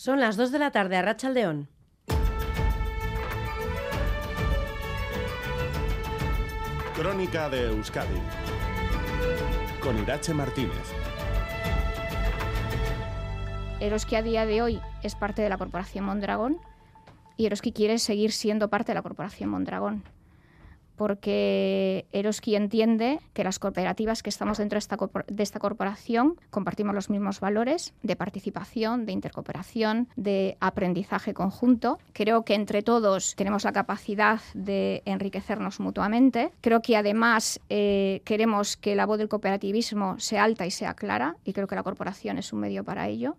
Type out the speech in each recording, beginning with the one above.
Son las 2 de la tarde a Rachaldeón. Crónica de Euskadi con Irache Martínez. Eroski a día de hoy es parte de la Corporación Mondragón y Eroski quiere seguir siendo parte de la Corporación Mondragón porque Eroski entiende que las cooperativas que estamos dentro de esta, corporación compartimos los mismos valores de participación, de intercooperación, de aprendizaje conjunto. Creo que entre todos tenemos la capacidad de enriquecernos mutuamente. Creo que además eh, queremos que la voz del cooperativismo sea alta y sea clara y creo que la corporación es un medio para ello.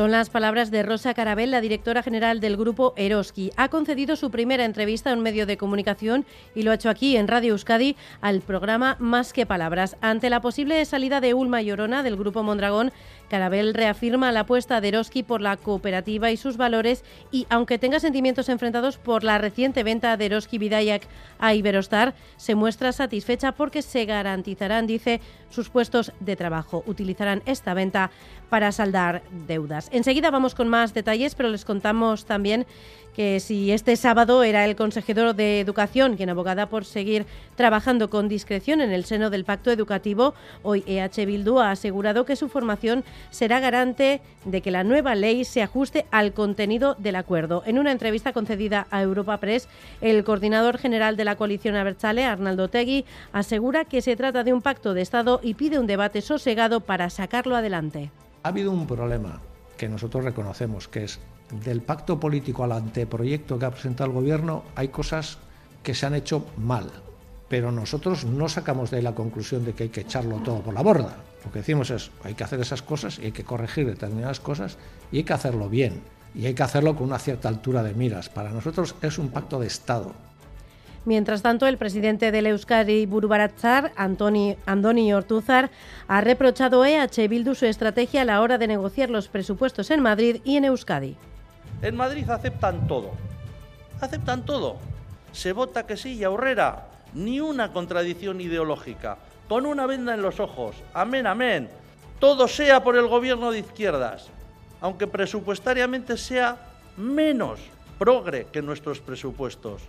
Son las palabras de Rosa Carabel, la directora general del grupo Eroski. Ha concedido su primera entrevista a un medio de comunicación y lo ha hecho aquí en Radio Euskadi al programa Más que Palabras. Ante la posible salida de Ulma Llorona del grupo Mondragón, Carabel reafirma la apuesta de Eroski por la cooperativa y sus valores y, aunque tenga sentimientos enfrentados por la reciente venta de Eroski Vidayak a Iberostar, se muestra satisfecha porque se garantizarán, dice, sus puestos de trabajo. Utilizarán esta venta para saldar deudas. Enseguida vamos con más detalles, pero les contamos también que si este sábado era el consejero de Educación quien abogada por seguir trabajando con discreción en el seno del pacto educativo, hoy EH Bildu ha asegurado que su formación será garante de que la nueva ley se ajuste al contenido del acuerdo. En una entrevista concedida a Europa Press, el coordinador general de la coalición Abertzale, Arnaldo Tegui, asegura que se trata de un pacto de Estado y pide un debate sosegado para sacarlo adelante. Ha habido un problema que nosotros reconocemos, que es del pacto político al anteproyecto que ha presentado el Gobierno, hay cosas que se han hecho mal, pero nosotros no sacamos de ahí la conclusión de que hay que echarlo todo por la borda. Lo que decimos es, hay que hacer esas cosas y hay que corregir determinadas cosas y hay que hacerlo bien y hay que hacerlo con una cierta altura de miras. Para nosotros es un pacto de Estado. Mientras tanto, el presidente del Euskadi Burubaratzar, Antoni, Andoni Ortuzar, ha reprochado a EH Bildu su estrategia a la hora de negociar los presupuestos en Madrid y en Euskadi. En Madrid aceptan todo. Aceptan todo. Se vota que sí y ahorrera. Ni una contradicción ideológica. Con una venda en los ojos. Amén, amén. Todo sea por el gobierno de izquierdas. Aunque presupuestariamente sea menos progre que nuestros presupuestos.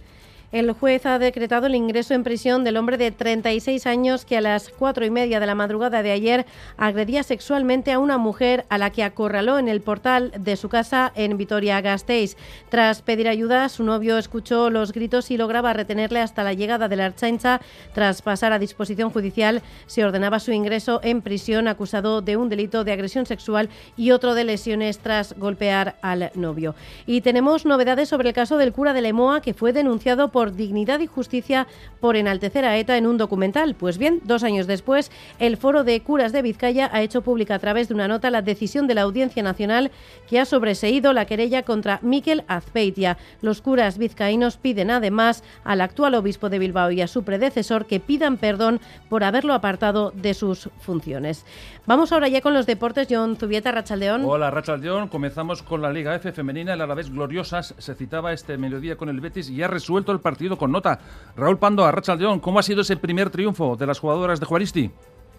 El juez ha decretado el ingreso en prisión del hombre de 36 años que a las cuatro y media de la madrugada de ayer agredía sexualmente a una mujer a la que acorraló en el portal de su casa en Vitoria-Gasteiz. Tras pedir ayuda, su novio escuchó los gritos y lograba retenerle hasta la llegada de la Archancha. Tras pasar a disposición judicial, se ordenaba su ingreso en prisión acusado de un delito de agresión sexual y otro de lesiones tras golpear al novio. Y tenemos novedades sobre el caso del cura de Lemoa que fue denunciado por por dignidad y justicia por enaltecer a ETA en un documental. Pues bien, dos años después, el Foro de Curas de Vizcaya ha hecho pública a través de una nota la decisión de la Audiencia Nacional que ha sobreseído la querella contra Miquel Azpeitia. Los curas vizcaínos piden además al actual obispo de Bilbao y a su predecesor que pidan perdón por haberlo apartado de sus funciones. Vamos ahora ya con los deportes. John Zubieta, Rachaldeón. Hola, Rachaldeón. Comenzamos con la Liga F femenina. El Alavés Gloriosas se citaba este mediodía con el Betis y ha resuelto el partido partido con nota. Raúl Pando, a Rachaldeón, ¿cómo ha sido ese primer triunfo de las jugadoras de Juaristi?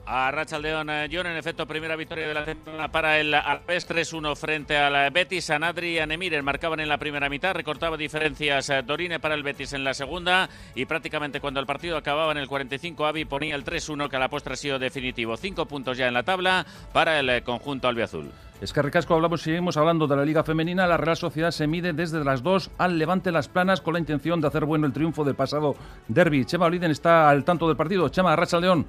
A Rachaldeón, eh, John, en efecto, primera victoria de la temporada para el Alves 3-1 frente al Betis. Sanadri y Anemir marcaban en la primera mitad, recortaba diferencias eh, Dorine para el Betis en la segunda y prácticamente cuando el partido acababa en el 45, Avi ponía el 3-1 que a la postre ha sido definitivo. Cinco puntos ya en la tabla para el eh, conjunto albiazul. Es que recasco hablamos, seguimos hablando de la Liga Femenina. La Real Sociedad se mide desde las dos al Levante Las Planas con la intención de hacer bueno el triunfo del pasado derby. Chema Oliden está al tanto del partido. Chema, Racha León.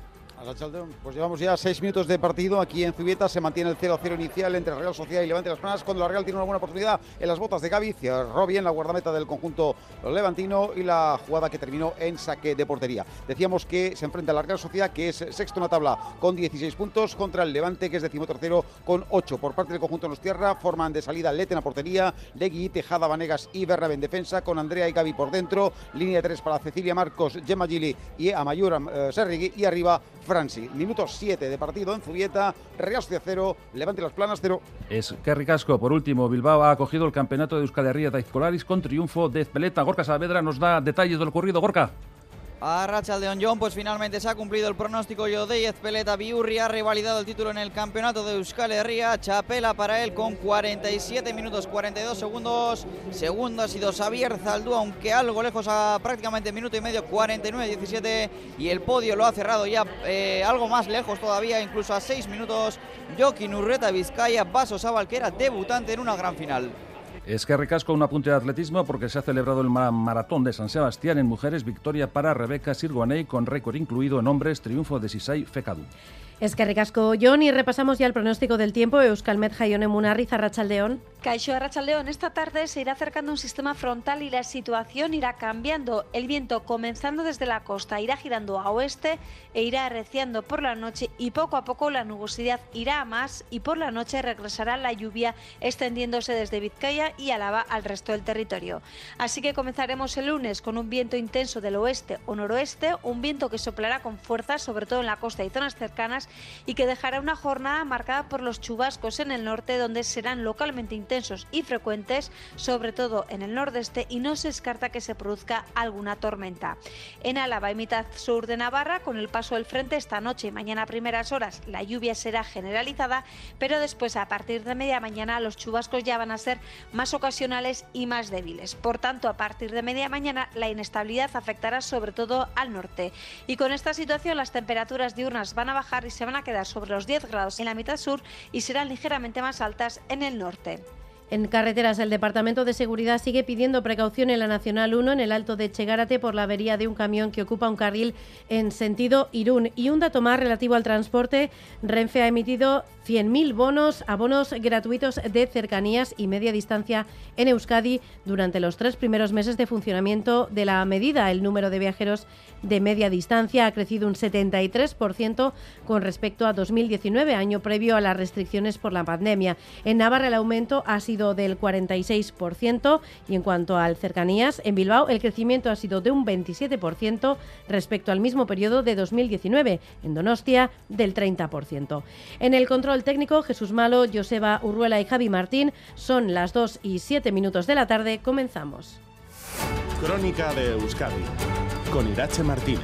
Pues llevamos ya seis minutos de partido aquí en Zubieta. Se mantiene el 0-0 inicial entre Real Sociedad y Levante Las Planas. Cuando la Real tiene una buena oportunidad en las botas de Gaby, cerró bien la guardameta del conjunto levantino y la jugada que terminó en saque de portería. Decíamos que se enfrenta a la Real Sociedad, que es sexto en la tabla con 16 puntos, contra el Levante, que es decimotercero con 8. Por parte del conjunto Nos Tierra, forman de salida Lete en la portería, Legui, Tejada, Vanegas y Berra en defensa, con Andrea y Gaby por dentro. Línea de tres para Cecilia Marcos, Gemma Gili y Amayura eh, Serrigui. Y arriba, Franci. Minutos 7 de partido en Zubieta, Real Sociedad 0, Levante las Planas 0. Es que ricasco. Por último, Bilbao ha acogido el campeonato de Euskal Herria de con triunfo de Peleta. Gorka Saavedra nos da detalles de lo ocurrido. Gorka. A Rachaldeon John, pues finalmente se ha cumplido el pronóstico Yodeyez Peleta Biurri ha revalidado el título en el campeonato de Euskal Herria. Chapela para él con 47 minutos 42 segundos. Segundo ha sido Xavier Zaldúa, aunque algo lejos a prácticamente minuto y medio, 49-17. Y el podio lo ha cerrado ya eh, algo más lejos todavía, incluso a 6 minutos. Joaquín Urreta Vizcaya, Vaso era debutante en una gran final. Es que recasco un apunte de atletismo porque se ha celebrado el maratón de San Sebastián en mujeres, victoria para Rebeca Sirguaney con récord incluido en hombres, triunfo de Sisai Fecadu. Es que recasco John y repasamos ya el pronóstico del tiempo. Euskalmet Jaione Munarriz, Rachaldeón. Caixo Rachaldeón, esta tarde se irá acercando un sistema frontal y la situación irá cambiando. El viento comenzando desde la costa irá girando a oeste e irá arreciando por la noche y poco a poco la nubosidad irá a más y por la noche regresará la lluvia extendiéndose desde Vizcaya y Álava al resto del territorio. Así que comenzaremos el lunes con un viento intenso del oeste o noroeste, un viento que soplará con fuerza sobre todo en la costa y zonas cercanas y que dejará una jornada marcada por los chubascos en el norte donde serán localmente intensos y frecuentes, sobre todo en el nordeste y no se descarta que se produzca alguna tormenta. En Álava y mitad sur de Navarra, con el paso del frente esta noche y mañana a primeras horas, la lluvia será generalizada, pero después a partir de media mañana los chubascos ya van a ser más ocasionales y más débiles. Por tanto, a partir de media mañana la inestabilidad afectará sobre todo al norte. Y con esta situación las temperaturas diurnas van a bajar y se van a quedar sobre los 10 grados en la mitad sur y serán ligeramente más altas en el norte. En carreteras, el Departamento de Seguridad sigue pidiendo precaución en la Nacional 1 en el Alto de Chegárate por la avería de un camión que ocupa un carril en sentido Irún. Y un dato más relativo al transporte, Renfe ha emitido 100.000 bonos, abonos gratuitos de cercanías y media distancia en Euskadi durante los tres primeros meses de funcionamiento de la medida. El número de viajeros de media distancia ha crecido un 73% con respecto a 2019, año previo a las restricciones por la pandemia. En Navarra el aumento ha sido del 46% y en cuanto al cercanías, en Bilbao el crecimiento ha sido de un 27% respecto al mismo periodo de 2019, en Donostia del 30%. En el control el técnico, Jesús Malo, Joseba Urruela y Javi Martín. Son las 2 y 7 minutos de la tarde. Comenzamos. Crónica de Euskadi con Irache Martínez.